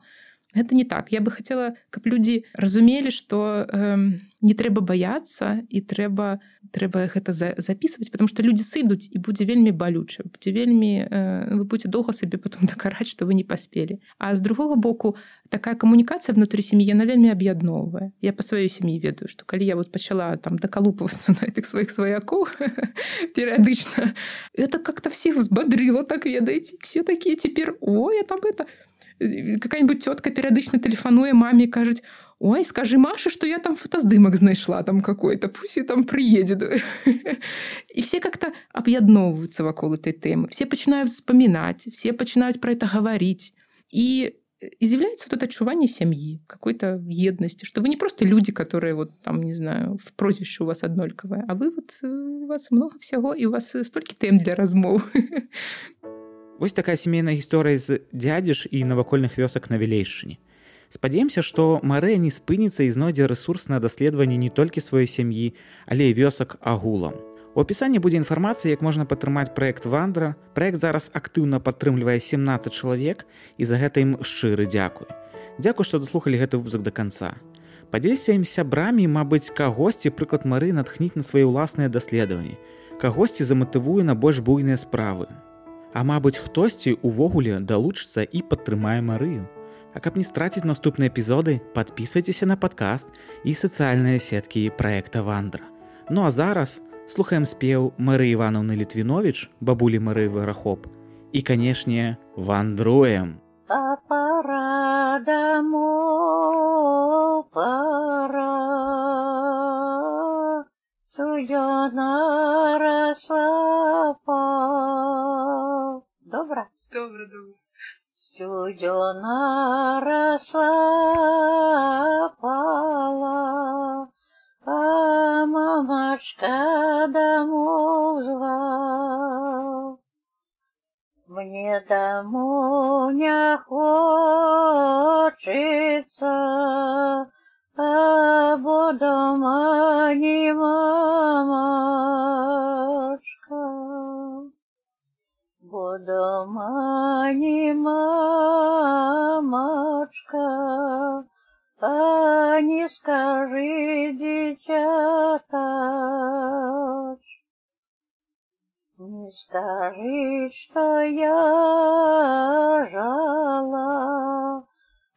гэта не так. Я бы хотела каб людзі разумелі что э, не трэба баяцца і трэба трэба гэта за, записывать потому что люди сыдуць і будзе вельмі балюча будзе вельмі э, вы будете доўга сабе потом <laughs> дакараць что вы не паспелі а з другого боку такая камунікацыя внутри сем'і яна вельмі аб'ядноўвае я по сваёй сям'і ведаю что калі я вот пачала там дакалупвацца <laughs> на этих сваіх сваякоў <laughs> перыядычна это как-то всех взбадрыла так ведаеце все такие теперь ой там это какая-нибудь тетка перыядычна тэлефануе маме кажуць ой скажи маша что я там фотаздымак знайшла там какой-то пусть там приедет и все как-то аб'ядноўваюцца вакол этой темы. Все пачынаюць вспоминать все пачынаюць про это говорить. И изъявляется вот это адчуванне сям'і какой-то еднасці что вы не просто люди которые вот там не знаю в прозвішча у вас аднолькавая а вы вот э, у вас много всяго і у вас столькі тэм для размоў Вось такая сямейная гісторыя з дзядзеж і навакольных вёсак на вілейшыні. Спадзеемся, што Марыя не спыніцца і знойдзе рэсурс на даследаванне не толькі сваёй сям'і, але і вёсак агулам. У апісанні будзе інфармацыя, як можна падтрымаць праект вандра. Праект зараз актыўна падтрымлівае 17 чалавек і за гэта ім шчыры дзякуй. Дзякуй, што даслухалі гэты выпуск да канца. Падзеліся ім сябрамі, мабыць, кагосьці прыклад мары натхніць на свае ўласныя даследаванні. Кагосьці заматывуе на больш буйныя справы. А мабыць, хтосьці увогуле далучыцца і падтрымае Марыю. А каб не страціць наступныя эпізоды, подписывайтеся на падкаст і сацыяльныя сеткі праекта вандра. Ну а зараз слухаем спеў Мары Івановны Літвінович, бабулі Мары Варахоп. І, канешне, вандруем. Пара дамо пара Студена росапа Добре? Добре, добре. Студена роса пала, а мамочка домой звал. Мне домой не хочется, а дома не мамочка, дома не мамочка, а не скажи, дитята, не скажи, что я жала,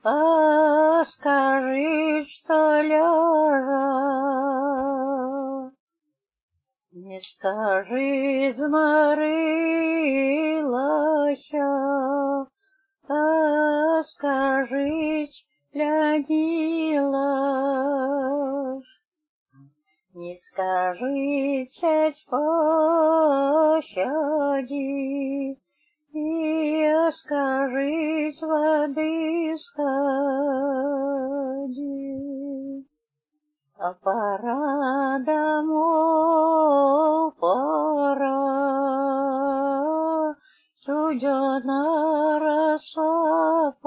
а скажи, что ляжа. Не скажи, змарилася, а скажи, лянила. Не скажи, цять пощади, и скажи, воды сходи. А пора домой, пора, чудо на рассыпать.